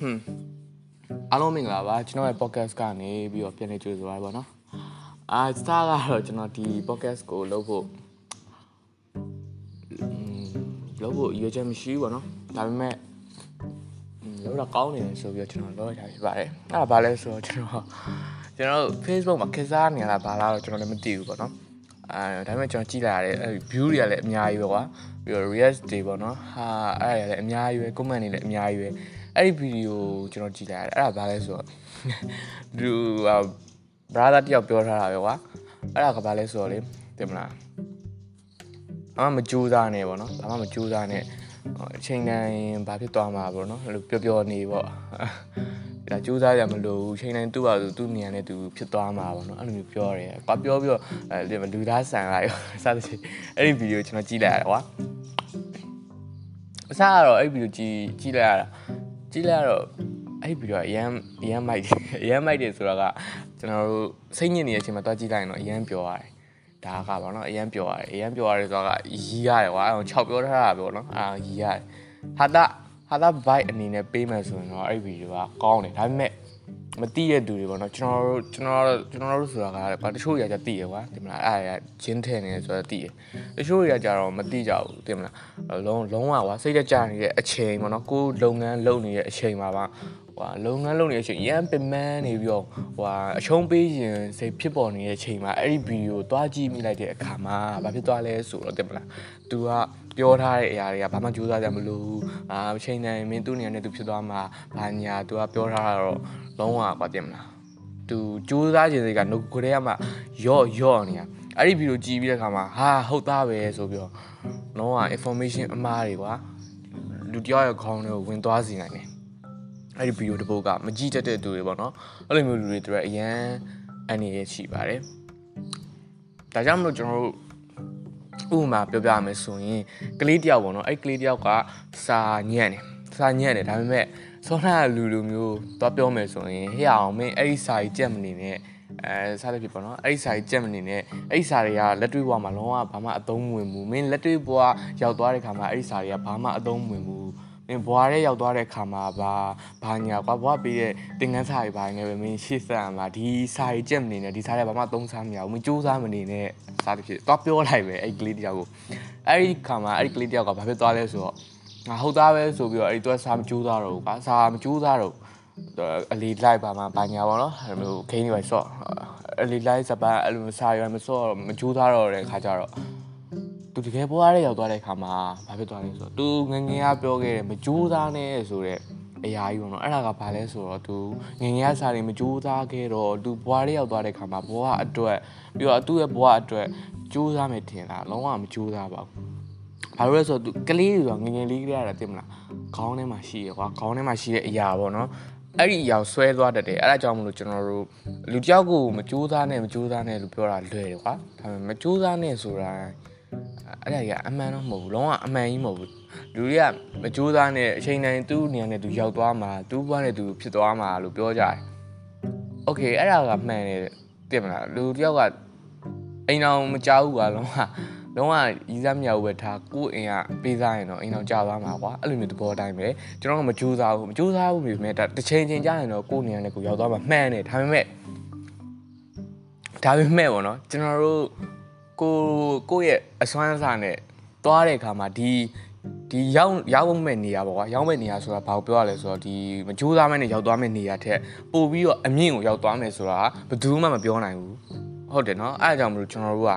ဟွန်းအားလုံးမင်္ဂလာပါကျွန်တော်ရဲ့ podcast ကနေပြီးတော့ပြန်နေကြိုဆိုပါရပါတော့အာစတာကတော့ကျွန်တော်ဒီ podcast ကိုလုပ်ဖို့လုပ်ဖို့ရွေးချက်မရှိဘူးပေါ့နော်ဒါပေမဲ့လုပ်တော့ကောင်းနေတယ်ဆိုပြီးတော့ကျွန်တော်လုပ်ရတာဖြစ်ပါတယ်အဲ့ဒါဘာလဲဆိုတော့ကျွန်တော်ကျွန်တော် Facebook မှာခစားနေရတာဘာလားတော့ကျွန်တော်လည်းမသိဘူးပေါ့နော်အဲဒါပေမဲ့ကျွန်တော်ကြည့်လာရတယ်အဲ view တွေကလည်းအများကြီးပဲကွာပြီးတော့ react တွေပေါ့နော်ဟာအဲ့ဒါလည်းအများကြီးပဲ comment တွေလည်းအများကြီးပဲ အဲ့ဒီဗီဒီယိုကျွန်တော်ကြည့်လာရတယ်အဲ့ဒါဘာလဲဆိုတော့သူ brother တယောက်ပြောထားတာပဲကွာအဲ့ဒါကဘာလဲဆိုတော့လေတင်မလားအမမကြိုးစားနဲ့ပေါ့နော်ဘာမှမကြိုးစားနဲ့အချိန်တိုင်းဘာဖြစ်သွားမှာပေါ့နော်အဲ့လိုပျော်ပျော်နေပေါ့ဒါကြိုးစားရမလို့အချိန်တိုင်းသူ့ပါသူ့နေရာနဲ့သူဖြစ်သွားမှာပေါ့နော်အဲ့လိုမျိုးပြောတယ်ကွာပြောပြီးတော့အဲလူသားဆန်လိုက်ရောစသဖြင့်အဲ့ဒီဗီဒီယိုကျွန်တော်ကြည့်လိုက်ရတယ်ကွာအစားကတော့အဲ့ဗီဒီယိုကြည့်ကြည့်လိုက်ရတာ ကြည့်လိုက်ရတော့အဲ့ဗီဒီယိုကအရန်အရန်မိုက်တယ်အရန်မိုက်တယ်ဆိုတော့ကကျွန်တော်တို့စိတ်ညစ်နေတဲ့အချိန်မှာတွားကြည့်လိုက်ရင်တော့အရန်ပျော်ရတယ်ဒါကပေါ့နော်အရန်ပျော်ရတယ်အရန်ပျော်ရတယ်ဆိုတော့ကရီးရတယ်ကွာအောင်6ပြောထားတာပေါ့နော်အာရီးရတယ်ဟာတာဟာတာ bite အနေနဲ့ပေးမယ်ဆိုရင်တော့အဲ့ဗီဒီယိုကကောင်းတယ်ဒါပေမဲ့ မတိတဲ့သူတွေပေါ့နော်ကျွန်တော်တို့ကျွန်တော်တို့ကျွန်တော်တို့ဆိုတာကကွာတချို့တွေကကြတိရကွာဒီမလားအဲ့ဒါဂျင်းထဲနေဆိုတော့တိရတချို့တွေကကြတော့မတိကြဘူးဒီမလားလုံးလုံးဝကွာစိတ်တကြနေတဲ့အချိန်ပေါ့နော်ကိုလုပ်ငန်းလုပ်နေတဲ့အချိန်မှာပါဟွာလုပ်ငန်းလုပ်နေတဲ့အချိန်ရမ်းပင်ပန်းနေပြီးတော့ဟွာအရှုံးပေးရင်စိတ်ဖြစ်ပေါ်နေတဲ့အချိန်မှာအဲ့ဒီဗီဒီယိုသွားကြည့်မိလိုက်တဲ့အခါမှာဘာဖြစ်သွားလဲဆိုတော့တင်မလား तू ကပြောထားတဲ့အရာတွေကဘာမှကြိုးစားကြမလို့အာအချိန်တိုင်းမင်းသူ့နေရာနဲ့ तू ဖြစ်သွားမှာဘာညာ तू ကပြောထားတာတော့ လုံးဝကွာတင်မလား तू ကြိုးစားခြင်းတွေကငုတ်ကြဲကမှယော့ယော့နေတာအဲ့ဒီဗီဒီယိုကြည့်ပြီးတဲ့အခါမှာဟာဟုတ်သားပဲဆိုပြီးတော့လုံးဝ information အမှားတွေကွာလူတယောက်ရဲ့ခေါင်းတွေကိုဝင်သွားစီနိုင်တယ်အဲ့ဒီဗီဒီယိုတစ်ပုဒ်ကမကြည့်တတ်တဲ့သူတွေပေါ့နော်အဲ့လိုမျိုးလူတွေတို့အရန်အနေရရှိပါတယ်ဒါကြောင့်မလို့ကျွန်တော်တို့ဥပမာပြောပြရမယ်ဆိုရင်ကလေးတယောက်ပေါ့နော်အဲ့ကလေးတယောက်ကစာညံ့တယ်စာညံ့တယ်ဒါပေမဲ့ ဆောနာလူလူမျိုးတော့ပြောမယ်ဆိုရင်ဟဲ့အောင်မင်းအဲ့ဒီစာကြီးကြက်မနေနဲ့အဲစားတဲ့ဖြစ်ပေါ့နော်အဲ့ဒီစာကြီးကြက်မနေနဲ့အဲ့ဒီစာတွေကလက်တွေ့ဘဝမှာလုံးဝဘာမှအသုံးမဝင်ဘူးမင်းလက်တွေ့ဘဝရောက်သွားတဲ့ခါမှာအဲ့ဒီစာတွေကဘာမှအသုံးမဝင်ဘူးမင်းဘွားရဲရောက်သွားတဲ့ခါမှာဘာဘာညာကွာဘွားပေးတဲ့သင်ခန်းစာတွေဘာနေပဲမင်းရှေ့ဆက်အောင်လားဒီစာကြီးကြက်မနေနဲ့ဒီစာတွေဘာမှသုံးစားမရဘူးမင်းစူးစမ်းမနေနဲ့စားတဲ့ဖြစ်တော့ပြောလိုက်ပဲအဲ့ကလေးတယောက်ကိုအဲ့ဒီခါမှာအဲ့ဒီကလေးတယောက်ကဘာဖြစ်သွားလဲဆိုတော့ ငါဟုတ်သားပဲဆိုပြီးတော့အဲ့ဒီသူကစာမကြိုးသားတော့ဘူးကွာစာမကြိုးသားတော့အလီလိုက်ပါမှာဘာညာပေါ့နော်အဲ့လိုခင်းနေပါဆော့အလီလိုက်စပန်အဲ့လိုစာရွယ်မဆော့မကြိုးသားတော့တဲ့ခါကျတော့သူတကယ်ပွားရဲရောက်သွားတဲ့ခါမှာဘာဖြစ်သွားလဲဆိုတော့သူငငယ်ကပြောခဲ့တယ်မကြိုးသားနဲ့ဆိုတဲ့အရာကြီးပေါ့နော်အဲ့ဒါကဘာလဲဆိုတော့သူငငယ်ကစားနေမကြိုးစားခဲ့တော့သူဘွားရဲရောက်သွားတဲ့ခါမှာဘွားအတွက်ပြီးတော့သူ့ရဲ့ဘွားအတွက်ကြိုးစားမယ်ထင်တာလုံးဝမကြိုးစားပါဘူး ဘာလို့လဲဆိုတော့သူကလေးဆိုတော့ငငယ်လေးကလေးရတာသိမလားခေါင်းထဲမှာရှိရကွာခေါင်းထဲမှာရှိတဲ့အရာပေါ့နော်အဲ့ဒီအရာဆွဲသွားတတ်တယ်အဲ့ဒါကြောင့်မလို့ကျွန်တော်တို့လူတယောက်ကိုမကြိုးစားနဲ့မကြိုးစားနဲ့လို့ပြောတာလွယ်တယ်ကွာဒါပေမဲ့မကြိုးစားနဲ့ဆိုတာအဲ့ဒါကြီးအမှန်တော့မဟုတ်ဘူးလုံးဝအမှန်ကြီးမဟုတ်ဘူးလူတွေကမကြိုးစားနဲ့အချိန်တိုင်းသူ့နေရာနဲ့သူရောက်သွားမှာသူ့ဘဝနဲ့သူဖြစ်သွားမှာလို့ပြောကြတယ်โอเคအဲ့ဒါကမှန်တယ်သိမလားလူတယောက်ကအိမ်အောင်မကြောက်ဘူးကွာလုံးဝ လုံးဝရီးစားမြောက်ပဲထားကိုယ့်အိမ်ကပေးစားရင်တော့အိမ်အောင်ကြာသွားမှာကွာအဲ့လိုမျိုးသဘောတိုင်းပဲကျွန်တော်ကမကြိုးစားဘူးမကြိုးစားဘူးမြေမဲ့တစ်ချိန်ချင်းကြာရင်တော့ကိုယ့်နေရာနဲ့ကိုရောက်သွားမှာမှန်တယ်ဒါပေမဲ့ဒါပေမဲ့ပေါ့နော်ကျွန်တော်တို့ကိုကိုယ့်ရဲ့အစွမ်းစားနဲ့သွားတဲ့အခါမှာဒီဒီရောက်ရောက်မဲ့နေရပါကွာရောက်မဲ့နေရဆိုတာဘာကိုပြောရလဲဆိုတော့ဒီမကြိုးစားမဲ့နဲ့ရောက်သွားမဲ့နေရထက်ပို့ပြီးတော့အမြင့်ကိုရောက်သွားမယ်ဆိုတာဘယ်သူမှမပြောနိုင်ဘူးဟုတ်တယ်နော်အဲအကြောင်းမလို့ကျွန်တော်တို့က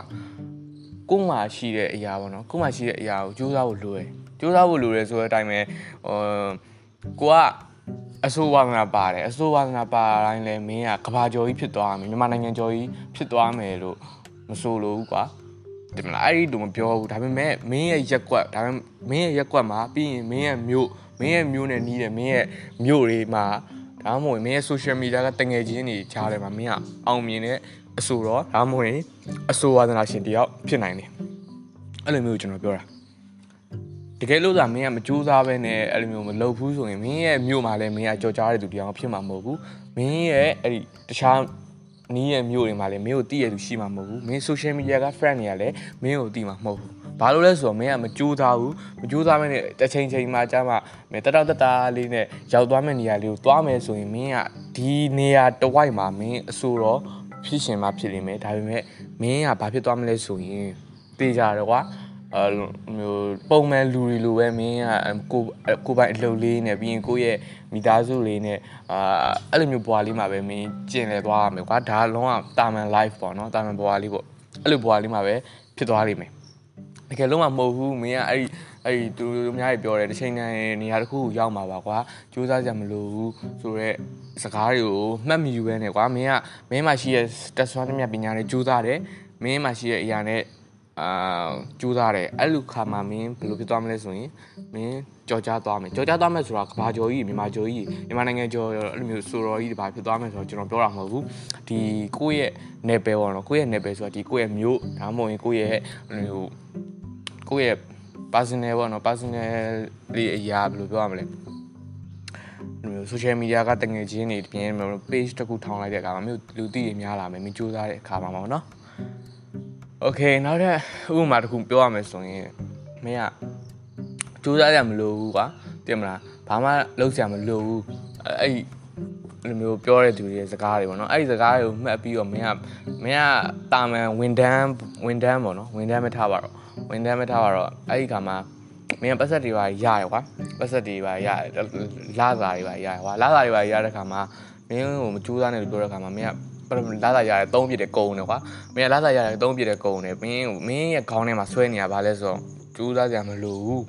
ကိုယ်မှာရှိတဲ့အရာပေါ့နော်ကိုယ်မှာရှိတဲ့အရာကိုကြိုးစားဖို့လိုတယ်ကြိုးစားဖို့လိုတယ်ဆိုတဲ့အတိုင်းပဲဟိုကိုကအဆိုးဝါဒနာပါတယ်အဆိုးဝါဒနာပါတိုင်းလဲမင်းကကဘာကျော်ကြီးဖြစ်သွားမယ်မြန်မာနိုင်ငံကျော်ကြီးဖြစ်သွားမယ်လို့မဆိုလို့ဘူးကွာဒီမလားအဲ့ဒီတော့မပြောဘူးဒါပေမဲ့မင်းရဲ့ရက်ကွက်ဒါပေမဲ့မင်းရဲ့ရက်ကွက်မှာပြီးရင်မင်းရဲ့မြို့မင်းရဲ့မြို့နဲ့နီးတယ်မင်းရဲ့မြို့တွေမှာဒါမှမဟုတ်မင်းရဲ့ social media ကတငယ်ချင်းတွေကြားတယ်မှာမင်းကအောင်မြင်တဲ့ အဆိုတော့ဒါမှမဟုတ်အဆိုဝါဒနာရှင်တယောက်ဖြစ်နိုင်တယ်အဲ့လိုမျိုးကျွန်တော်ပြောတာတကယ်လို့သာမင်းကမကြိုးစားပဲနဲ့အဲ့လိုမျိုးမလုပ်ဘူးဆိုရင်မင်းရဲ့မြို့မှာလည်းမင်းကကြော်ကြားတဲ့သူတယောက်ဖြစ်မှာမဟုတ်ဘူးမင်းရဲ့အဲ့ဒီတခြားနီးရဲ့မျိုးတွေမှာလည်းမင်းကိုတည်ရသူရှိမှာမဟုတ်ဘူးမင်း social media က friend တွေကလည်းမင်းကိုတည်မှာမဟုတ်ဘူးဘာလို့လဲဆိုတော့မင်းကမကြိုးစားဘူးမကြိုးစားမနဲ့တစ်ချိန်ချိန်မှာကြာမှမင်းတတောက်တတာလေးနဲ့ရောက်သွားမယ့်နေရာလေးကိုသွားမယ်ဆိုရင်မင်းကဒီနေရာတစ်ဝိုက်မှာမင်းအဆိုတော့ ဖြစ်ရှင်မှဖြစ်နေမယ်ဒါပေမဲ့မင်းကဘာဖြစ်သွားမလဲဆိုရင်တေးကြတယ်ကွာအဲမျိုးပုံမှန်လူတွေလိုပဲမင်းကကိုကိုပိုင်အလုပ်လေးနဲ့ပြီးရင်ကိုယ့်ရဲ့မိသားစုလေးနဲ့အာအဲ့လိုမျိုးဘွားလေးမှာပဲမင်းကျင်လည်သွားရမယ်ကွာဒါလုံးဝတာမန် life ပေါ့နော်တာမန်ဘွားလေးပေါ့အဲ့လိုဘွားလေးမှာပဲဖြစ်သွားလိမ့်မယ်တကယ်လုံးဝမဟုတ်ဘူးမင်းကအဲ့ဒီ အဲ့ဒီသူတို့များကြီးပြောတယ်တစ်ချိန်တိုင်းနေရာတစ်ခုကိုရောက်မှာပါကွာစူးစမ်းကြမလို့ဘူးဆိုတော့စကားတွေကိုမှတ်မိယူပဲနဲ့ကွာမင်းကမင်းမှရှိရဲ့တက်ဆွမ်းတဲ့မြတ်ပညာတွေစူးစမ်းတယ်မင်းမှရှိရဲ့အရာနဲ့အာကြိုးစားတယ်အဲ့လိုခါမှမင်းဘယ်လိုဖြစ်သွားမလဲဆိုရင်မင်းကြော်ကြားသွားမယ်ကြော်ကြားသွားမယ်ဆိုတာကဘာကြော်ကြီးမြန်မာကြော်ကြီးမြန်မာနိုင်ငံကြော်အဲ့လိုမျိုးဆိုတော်ကြီးတွေဘာဖြစ်သွားမယ်ဆိုတော့ကျွန်တော်ပြောတာမဟုတ်ဘူးဒီကိုယ့်ရဲ့နယ်ပယ်ပေါ့နော်ကိုယ့်ရဲ့နယ်ပယ်ဆိုတာဒီကိုယ့်ရဲ့မြို့ဒါမှမဟုတ်ရင်ကိုယ့်ရဲ့ဟိုကိုယ့်ရဲ့ personal ပေါ့နော် personal လေးအရာဘယ်လိုပြောရမလဲမျိုး social media ကတငယ်ချင်းတွေပြင် page တစ်ခုထောင်လိုက်တဲ့အခါမှာမျိုးလူသိတွေများလာမယ်မင်းစူးစမ်းတဲ့အခါမှာပေါ့နော် Okay နောက်ထပ်ဥပမာတစ်ခုပြောရမယ်ဆိုရင်မင်းကစူးစမ်းရမလို့ဘူးကွာတင်မလားဘာမှလုပ်စရာမလိုဘူးအဲ့ လိုမျိုးပြောတဲ့သူတွေရဲ့စကားတွေပေါ့နော်အဲ့ဒီစကားတွေကိုမှတ်ပြီးတော့မင်းကမင်းကတာမန်ဝန်တန်းဝန်တန်းပေါ့နော်ဝန်တန်းမထားပါတော့ဝန်တန်းမထားပါတော့အဲ့ဒီခါမှာမင်းကပတ်သက်တွေပါရရကွာပတ်သက်တွေပါရလာစာတွေပါရရကွာလာစာတွေပါရတဲ့ခါမှာမင်းကိုမကြိုးစားနဲ့လို့ပြောတဲ့ခါမှာမင်းကလာသာရတယ်သုံးပြစ်တဲ့ကုံတယ်ကွာမင်းကလာသာရတယ်သုံးပြစ်တဲ့ကုံတယ်မင်းမင်းရဲ့ခေါင်းထဲမှာဆွဲနေရပါလဲဆိုတော့ကြိုးစားကြမလို့ဘူး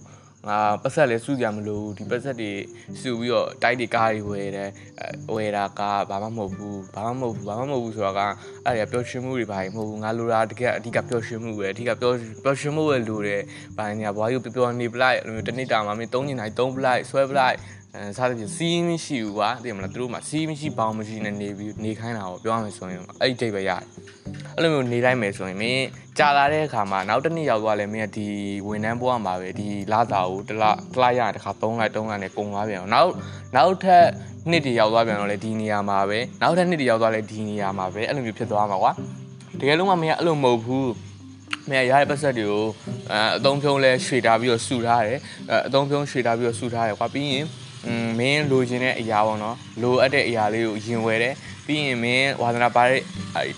ငါပတ်ဆက်လဲစုကြမလို့ဒီပတ်ဆက်တွေစုပြီးတော့တိုက်တွေကားတွေဝယ်တယ်ဝယ်တာကဘာမှမဟုတ်ဘူးဘာမှမဟုတ်ဘူးဘာမှမဟုတ်ဘူးဆိုတော့ကအဲ့ဒါပျော်ရွှင်မှုတွေဘာမှမဟုတ်ဘူးငါလိုတာတကယ်အဓိကပျော်ရွှင်မှုပဲအဓိကပျော်ပျော်ရွှင်မှုပဲလိုတယ်ဘာညာဘွားယူပျော်ပျော်နေပလိုက်တနေ့တာမှာမင်း၃ညနိုင်၃ပလိုက်ဆွဲပလိုက် အဲစားတဲ့စီးမရှိဘူးကွာသိမလားသူတို့မှစီးမရှိပေါင်းမရှိနဲ့နေပြီးနေခိုင်းတာကိုပြောရမယ်ဆိုရင်အဲ့ဒီတိတ်ပဲရတယ်အဲ့လိုမျိုးနေလိုက်မယ်ဆိုရင်မင်းကြာလာတဲ့အခါမှာနောက်တစ်နေ့ရောက်သွားလဲမင်းကဒီဝန်ထမ်းဘဝမှာပဲဒီလာတာကိုတစ်လတစ်လရတခါ3လိုက်3လိုက်နဲ့ကုန်သွားပြန်အောင်နောက်နောက်ထပ်နှစ်တည်ရောက်သွားပြန်တော့လေဒီနေရာမှာပဲနောက်ထပ်နှစ်တည်ရောက်သွားလဲဒီနေရာမှာပဲအဲ့လိုမျိုးဖြစ်သွားမှာကွာတကယ်လုံးကမင်းကအဲ့လိုမဟုတ်ဘူးမင်းရရပတ်ဆက်တွေကိုအဲအသုံးဖြုံးလဲရွှေထားပြီးတော့စုထားတယ်အဲအသုံးဖြုံးရွှေထားပြီးတော့စုထားတယ်ကွာပြီးရင်อืม မင်းလိုချင်တဲ့အရာပေါ့နော်လိုအပ်တဲ့အရာလေးကိုရင်ဝယ်တယ်ပြီးရင်မင်းဝါသနာပါတဲ့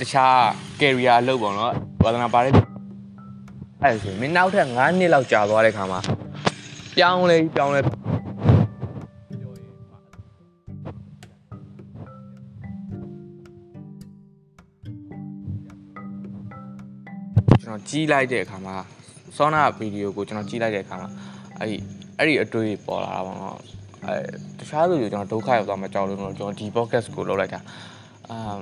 တခြား career အလုပ်ပေါ့နော်ဝါသနာပါတဲ့အဲ့ဒါဆိုရင်မင်းနောက်ထပ်9နှစ်လောက်ကြာသွားတဲ့ခါမှာပြောင်းလဲပြောင်းလဲကျွန်တော်ကြီးလိုက်တဲ့အခါမှာဆောနာဗီဒီယိုကိုကျွန်တော်ကြီးလိုက်တဲ့အခါမှာအဲ့ဒီအဲ့ဒီအတွေ့ပေါ်လာတာပေါ့နော် အဲတခြားလူတွေကျွန်တော်ဒုက္ခရောက်သွားမှကြောက်လို့ကျွန်တော်ဒီ podcast ကိုလုပ်လိုက်တာအမ်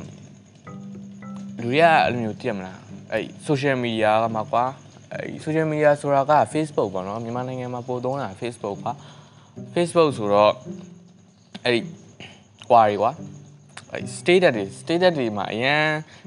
လူတွေကအဲ့လိုမျိုးသိရမလားအဲ့ social media ကမှာကွာအဲ့ social media ဆိုတာက Facebook ပေါ့နော်မြန်မာနိုင်ငံမှာပို့သုံးတာ Facebook ပါ Facebook ဆိုတော့အဲ့ဒီကွာတွေကွာအဲ့ status တွေ status တွေမှာအရန်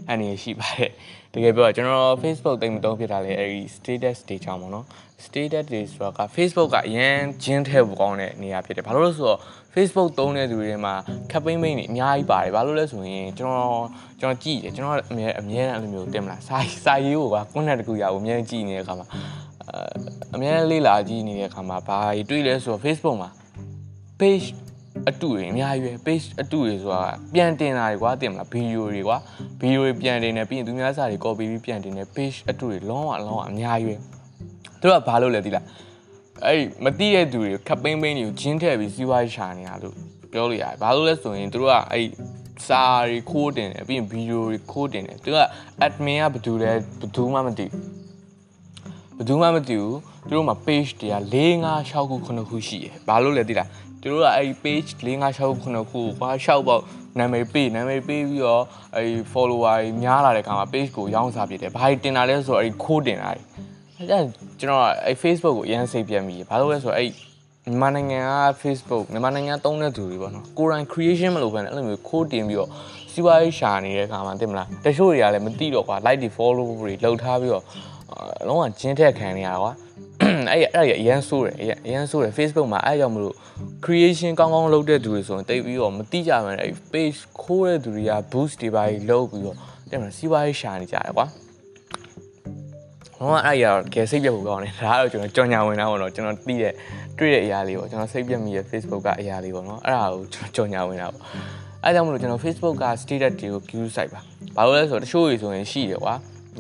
အနေရှိပါတယ် တကယ်ပြောကျွန်တော် Facebook တိတ်မသုံးဖြစ်တာလေအဲ့ဒီ status တွေကြောင့်ပေါ့နော် status တွေဆိုတာက Facebook ကအရန်ဂျင်းထဲပိုကောင်းတဲ့နေရာဖြစ်တယ်ဘာလို့လဲဆိုတော့ Facebook သုံးတဲ့သူတွေမှာ campaign မိတ်တွေအများကြီးပါတယ်ဘာလို့လဲဆိုရင်ကျွန်တော်ကျွန်တော်ကြည့်တယ်ကျွန်တော်အမြဲအမြဲအဲ့လိုမျိုးတင်မလားစာစာရေးကိုက content တခုရအောင်အမြဲကြည့်နေတဲ့အခါမှာအမြဲလေးလာကြည့်နေတဲ့အခါမှာဘာတွေ့လဲဆိုတော့ Facebook မှာ page အတူတွေအများကြီးပဲ page အတူတွေဆိုတာပြန်တင်တာတွေကွာတင်မလားဗီဒီယိုတွေကွာဗီဒီယိုတွေပြန်တင်တယ်ပြီးရင်သူများစာတွေ copy ပြီးပြန်တင်တယ် page အတူတွေလုံးဝလုံးဝအများကြီးပဲသူတို့ကဘာလုပ်လဲသိလားအဲ့မတိတဲ့သူတွေခပ်ပိမ့်ပိမ့်တွေကိုဂျင်းထည့်ပြီးစီးပွားရေးရှာနေတာလို့ပြောလို့ရတယ်ဘာလို့လဲဆိုရင်သူတို့ကအဲ့စာတွေခိုးတင်တယ်ပြီးရင်ဗီဒီယိုတွေခိုးတင်တယ်သူက admin ကဘယ်သူလဲဘယ်သူမှမသိဘူးဘယ်သူမှမသိဘူးသူတို့မှာ page တွေက4 5 6ခု9ခုရှိတယ်ဘာလို့လဲသိလား သူတို့ကအဲ့ page 4 5 6ခု9ခုဘာ6ပေါက်နာမည်ပေးနာမည်ပေးပြီးတော့အဲ့ follower တွေများလာတဲ့ခါမှာ page ကိုရောင်းစားပြတယ်ဘာတင်တာလဲဆိုတော့အဲ့ခိုးတင်တာအဲ့ဒါကျွန်တော်အဲ့ Facebook ကိုအရင်စိတ်ပြတ်မိတယ်ဘာလို့လဲဆိုတော့အဲ့မြန်မာနိုင်ငံက Facebook မြန်မာနိုင်ငံသုံးတဲ့သူတွေပေါ့နော်ကိုရိုင်း creation မလုပ်ဘဲနဲ့အဲ့လိုမျိုးခိုးတင်ပြီးတော့စီးပွားရေးရှာနေတဲ့ခါမှာသိမလားတချို့တွေကလည်းမသိတော့ကွာ like တွေ follow တွေလှုပ်ထားပြီးတော့လုံးဝကျင်းထက်ခံနေရတာကွာ အဲ့အဲ့ရအရန်ဆိုးတယ်အရန်ဆိုးတယ် Facebook မှာအဲ့ကြောင့်မလို့ creation ကောင်းကောင်းလုပ်တဲ့သူတွေဆိုရင်တိတ်ပြီးတော့မတိကြမှန်းအဲ့ page ခိုးတဲ့သူတွေက boost တွေပါလုပ်ပြီးတော့တဲ့မှာစီးပွားရေးရှာနေကြတယ်ကွာဟောအဲ့ရကဲစိတ်ပြတ်ဖို့ကောင်းတယ်ဒါကတော့ကျွန်တော်ကြော်ညာဝင်တာပေါ့နော်ကျွန်တော်သိတဲ့တွေ့တဲ့အရာလေးပေါ့ကျွန်တော်စိတ်ပြတ်မိရဲ့ Facebook ကအရာလေးပေါ့နော်အဲ့ဒါကိုကျွန်တော်ကြော်ညာဝင်တာပေါ့အဲ့ကြောင့်မလို့ကျွန်တော် Facebook က status တွေကို queue site ပါဘာလို့လဲဆိုတော့တချို့တွေဆိုရင်ရှိတယ်ကွာ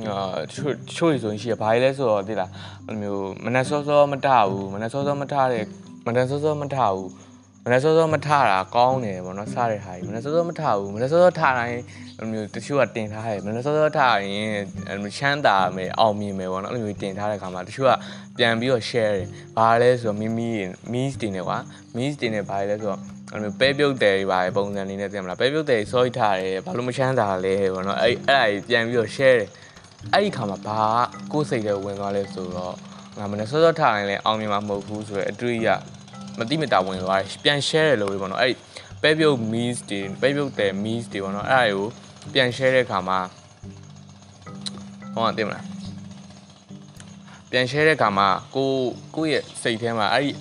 အာတချို့တချို့တွေဆိုရင်ရှိရဘာလဲဆိုတော့သိလားဘယ်လိုမျိုးမနက်စောစောမထဘူးမနက်စောစောမထတဲ့မနက်စောစောမထဘူးမနက်စောစောမထတာကောင်းတယ်ဗောနော်စားတဲ့ဟာကြီးမနက်စောစောမထဘူးမနက်စောစောထတိုင်းဘယ်လိုမျိုးတချို့ကတင်ထားတယ်မနက်စောစောထရင်ချမ်းသာမယ်အောင်မြင်မယ်ဗောနော်အဲ့လိုမျိုးတင်ထားတဲ့ခါမှာတချို့ကပြန်ပြီးတော့ share တယ်ဘာလဲဆိုတော့မိမိ miss တင်တယ်ကွာ miss တင်တယ်ဘာလဲဆိုတော့အဲ့လိုပဲပြုတ်တယ်ပါပုံစံလေးနဲ့သိမလားပဲပြုတ်တယ် sorry ထားတယ်ဘာလို့မချမ်းသာလဲဗောနော်အဲ့အဲ့ဒါကြီးပြန်ပြီးတော့ share တယ် အဲ့ဒီခါမှာဘာကိုယ်စိတ်ထဲဝင်သွားလဲဆိုတော့ငါမနေ့စောစောထားရင်လည်းအောင်မြင်မှာမဟုတ်ဘူးဆိုတော့အတွေ့အမတိမတာဝင်သွားတယ်ပြန် share တယ်လို့ပဲပေါ့နော်အဲ့ပဲပြုတ် memes တွေပဲပြုတ်တဲ့ memes တွေပေါ့နော်အဲ့ဒါကိုပြန် share တဲ့ခါမှာဟောသိမလားပြန် share တဲ့ခါမှာကိုကိုရဲ့စိတ်ထဲမှာအဲ့ဒီ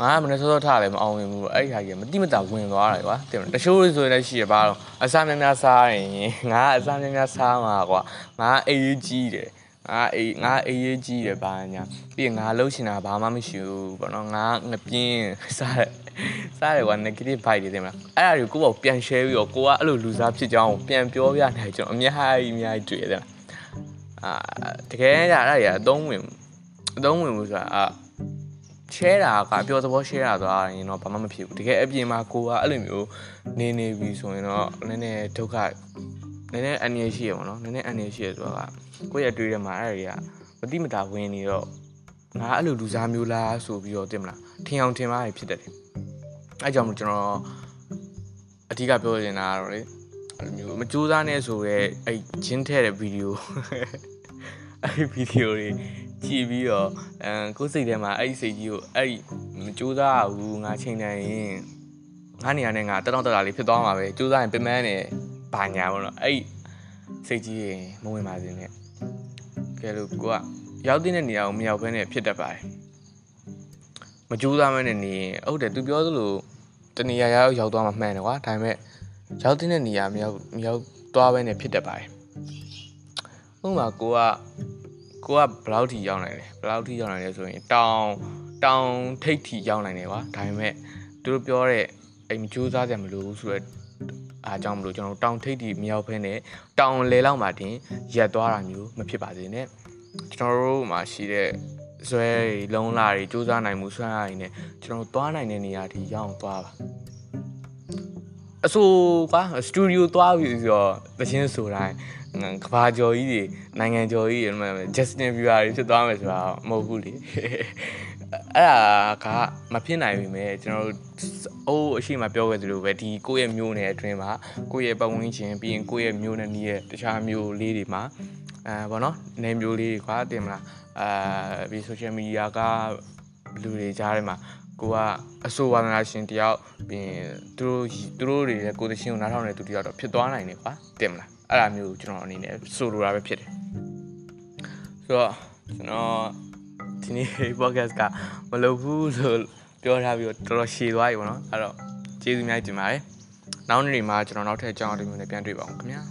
ငါကမနေ့စောစောထားလည်းမအောင်မြင်ဘူးအဲ့ဒီဟာကြီးမတိမတာဝင်သွားတယ်ကွာတင်မလားတချို့ဆိုရင်လည်းရှိရပါတော့အစားများများစားရင်ငါကအစားများများစားမှာကွာငါအေးအေးကြီးတယ်ငါအေးငါအေးရေးကြီးတယ်ဘာညာပြီးရင်ငါလှုပ်ရှင်တာဘာမှမရှိဘူးပေါ့နော်ငါငပြင်းစားတယ်စားတယ်ကွာ negative vibe တွေတင်မလားအဲ့ဒါတွေကိုကိုယ့်ဘောပြန် share ပြီးတော့ကိုကအဲ့လိုလူစားဖြစ်ကြောင်းပြန်ပြောပြနေကျွန်တော်အများကြီးအများကြီးတွေ့တယ်အာတကယ်ကြအဲ့ဒါတွေအသုံးဝင်အသုံးဝင်ဘူးဆိုတာအာ share တာကပြောသဘော share တာသွားရင်တော့ဘာမှမဖြစ်ဘူးတကယ်အပြင်မှာကိုကအဲ့လိုမျိုးနေနေပြီဆိုရင်တော့နည်းနည်းဒုက္ခနည်းနည်းအန္တရာယ်ရှိရပါတော့နည်းနည်းအန္တရာယ်ရှိရဆိုတာကကိုယ့်ရဲ့တွေးထဲမှာအဲ့တွေကမတိမတာဝင်နေတော့ငါအဲ့လိုလူစားမျိုးလားဆိုပြီးတော့တင်မလားထင်အောင်ထင်မှာဖြစ်တတ်တယ်အဲ့ကြောင့်မို့ကျွန်တော်အဓိကပြောချင်တာကတော့လေအဲ့လိုမျိုးမကြိုးစားနဲ့ဆိုရဲအဲ့ဂျင်းထဲတဲ့ဗီဒီယိုအဲ့ဗီဒီယိုတွေ ကြည့်ပြီးတော့အဲကိုယ်စိတ်ထဲမှာအဲ့ဒီစိတ်ကြီးကိုအဲ့ဒီမကြိုးစားဘူးငါချိန်နေရင်ငါနေရာနဲ့ငါတက်တော့တက်တာလေးဖြစ်သွားမှာပဲကြိုးစားရင်ပင်ပန်းနေဘာညာပေါ့နော်အဲ့စိတ်ကြီးရင်မဝင်ပါစေနဲ့ကဲလို့ကိုကရောက်တဲ့နေရာကိုမရောက်ဘဲနဲ့ဖြစ်တတ်ပါတယ်မကြိုးစားမနဲ့နေရင်ဟုတ်တယ်သူပြောသလိုတနေရာရောက်ရောက်သွားမှမှန်တယ်ကွာဒါပေမဲ့ရောက်တဲ့နေရာမရောက်မရောက်သွားဘဲနဲ့ဖြစ်တတ်ပါတယ်ဥပမာကိုက ကိုကဘယ်လောက်ထိရောက်နိုင်လဲဘယ်လောက်ထိရောက်နိုင်လဲဆိုရင်တောင်တောင်ထိပ်ထိရောက်နိုင်တယ်ကွာဒါပေမဲ့သူတို့ပြောတဲ့အိမ်ကြိုးစားကြမလို့ဆိုတော့အားကြောင့်မလို့ကျွန်တော်တောင်ထိပ်ထိမရောက်ဖဲနဲ့တောင်လေလောက်မှတင်ရက်သွားတာမျိုးမဖြစ်ပါစေနဲ့ကျွန်တော်တို့မှာရှိတဲ့ဇွဲတွေလုံးလာတွေစူးစမ်းနိုင်မှုဆွမ်းအားတွေနဲ့ကျွန်တော်သွားနိုင်တဲ့နေရာထိရောက်သွားပါ အဆိုကွာစတူဒီယိုသွားပြီးဆိုတော့တခြင်းဆိုတိုင်းကဘာကျော်ကြီးတွေနိုင်ငံကျော်ကြီးတွေ Justin Bieber တွေဖြစ်သွားမယ်ဆိုတာမဟုတ်ဘူးလေအဲ့ဒါကမဖြစ်နိုင်ပြီမဲ့ကျွန်တော်တို့အိုးအရှိမပြောခဲ့သလိုပဲဒီကိုယ့်ရဲ့မျိုးနယ်အတွင်းမှာကိုယ့်ရဲ့ပတ်ဝန်းကျင်ပြီးရင်ကိုယ့်ရဲ့မျိုးနယ်နီးရဲ့တခြားမျိုးလေးတွေမှာအဲဘောနော်နေမျိုးလေးတွေကွာတင်မလားအာဒီ social media ကလူတွေကြားထဲမှာ ကိုကအဆိုဝါဒနာရှင်တယောက်ပြီးရင်သူတို့သူတို့တွေလည်းကိုယ်တရှင်ကိုနားထောင်နေသူတယောက်တော့ဖြစ်သွားနိုင်တယ်ကွာတင်မလားအဲ့ဒါမျိုးကျွန်တော်အနေနဲ့ဆိုလိုတာပဲဖြစ်တယ်ဆိုတော့ကျွန်တော်ဒီနေ့ podcast ကမလုပ်ဘူးလို့ပြောထားပြီးတော့တော်တော်ရှည်သွားပြီပေါ့နော်အဲ့တော့ကျေးဇူးများတင်ပါတယ်နောက်နေ့မှာကျွန်တော်နောက်ထပ်အကြောင်းအရာတွေမျိုးနဲ့ပြန်တွေ့ပါအောင်ခင်ဗျာ